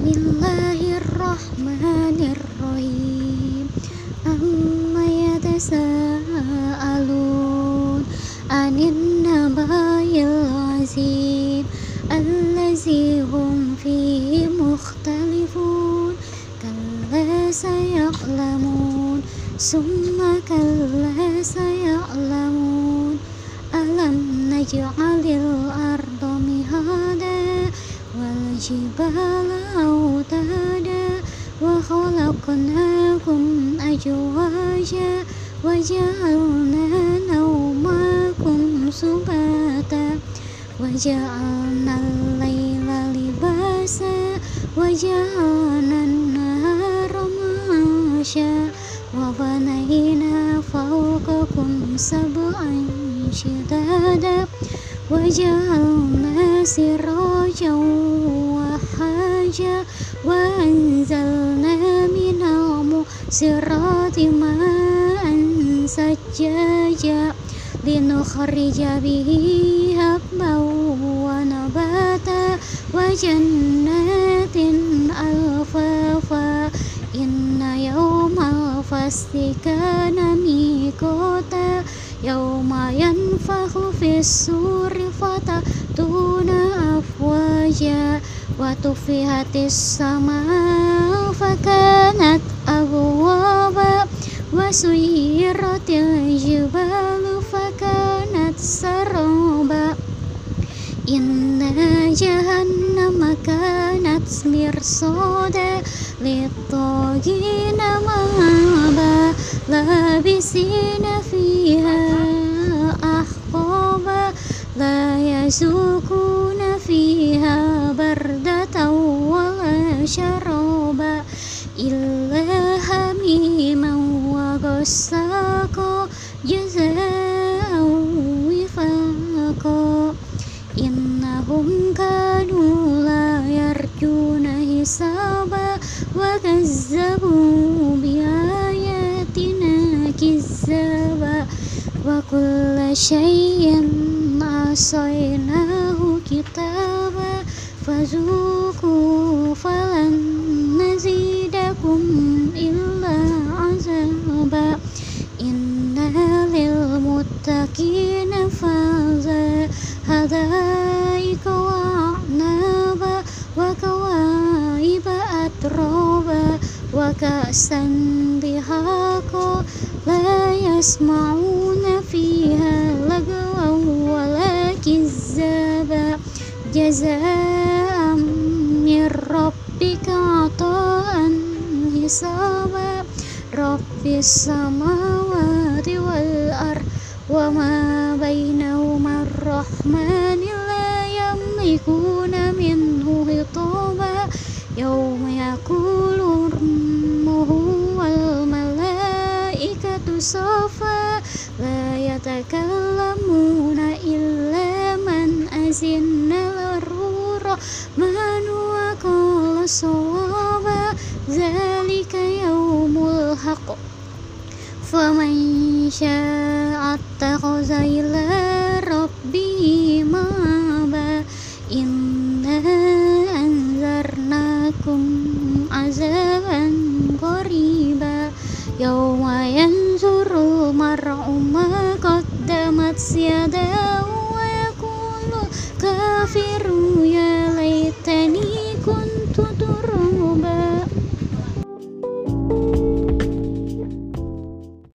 Bismillahirrahmanirrahim. Amma yatasa'alun Anin nabayil azim. Allazi hum fihi mukhtalifun. Kalla saya'lamun Summa kalla saya'lamun Alam naj'alil arda Wal jibala autada Wa khalaqnakum ajwaja Wa ja'alna nawmakum subata Wa ja'alna al-layla libasa Wa ja'alna an-nahara masya Wa حاجة وأنزلنا من المؤسرات ماء سجاجا لنخرج به هبا ونباتا وجنات ألفافا. إن يوم الفصل كان ميقاتا يوم ينفخ في السور فتح fatatuna afwaja Wa tufihatis sama fakanat abwaba Wa suyiratil jibalu fakanat saraba Inna jahannama kanat mirsada Littagina ma'aba Labisina يسوقون فيها بردة ولا شرابا إلا حميما وغساقا جزاء وفاقا. إنهم كانوا لا يرجون حسابا وكذبوا بآياتنا كذابا. وكل شيء وأحصيناه كتابا فذوقوا فلن نزيدكم إلا عذابا إنا للمتقين فازا هدائك وأعنابا وكوائب أترابا وكأسا بهاقا لا يسمعون جزاء من ربك عطاء حسابا. رب السماوات والأرض وما بينهما الرحمن لا يملكون منه خطابا. يوم يقول والملائكة صفا لا يتكلم rahmanu wa qala sawaba zalika yaumul haqq faman syaa attakhadha ila rabbihi maba inna anzarnakum azaban qariba yawma yanzuru mar'u ma